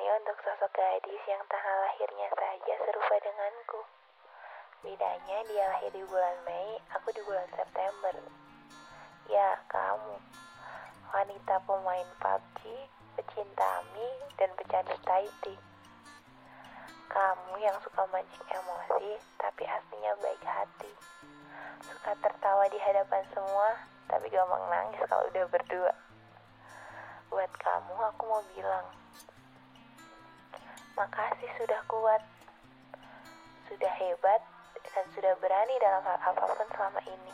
ini untuk sosok gadis yang tanggal lahirnya saja serupa denganku. Bedanya dia lahir di bulan Mei, aku di bulan September. Ya, kamu. Wanita pemain PUBG, pecinta mie, dan pecandu Taiti. Kamu yang suka mancing emosi, tapi aslinya baik hati. Suka tertawa di hadapan semua, tapi gampang nangis kalau udah berdua. Buat kamu, aku mau bilang, makasih sudah kuat, sudah hebat, dan sudah berani dalam hal apa pun selama ini.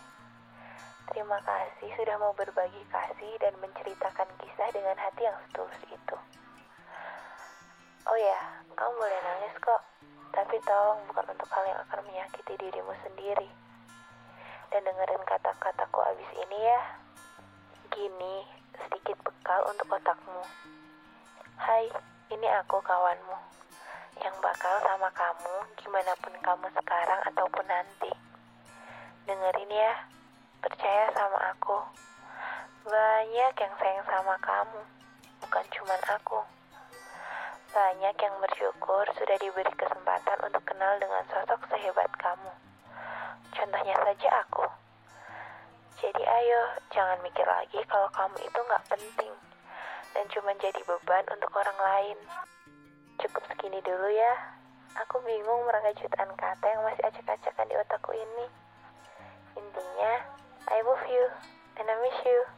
Terima kasih sudah mau berbagi kasih dan menceritakan kisah dengan hati yang setulus itu. Oh ya, kamu boleh nangis kok, tapi tolong bukan untuk hal yang akan menyakiti dirimu sendiri. Dan dengerin kata-kataku abis ini ya. Gini, sedikit bekal untuk otakmu. Hai, ini aku kawanmu. Yang bakal sama kamu gimana pun kamu sekarang ataupun nanti. Dengerin ya, percaya sama aku. Banyak yang sayang sama kamu, bukan cuman aku. Banyak yang bersyukur sudah diberi kesempatan untuk kenal dengan sosok sehebat kamu. Contohnya saja aku. Jadi ayo, jangan mikir lagi kalau kamu itu nggak penting dan cuma jadi beban untuk orang lain. Cukup segini dulu ya. Aku bingung merangkai jutaan kata yang masih acak-acakan di otakku ini. Intinya, I love you and I miss you.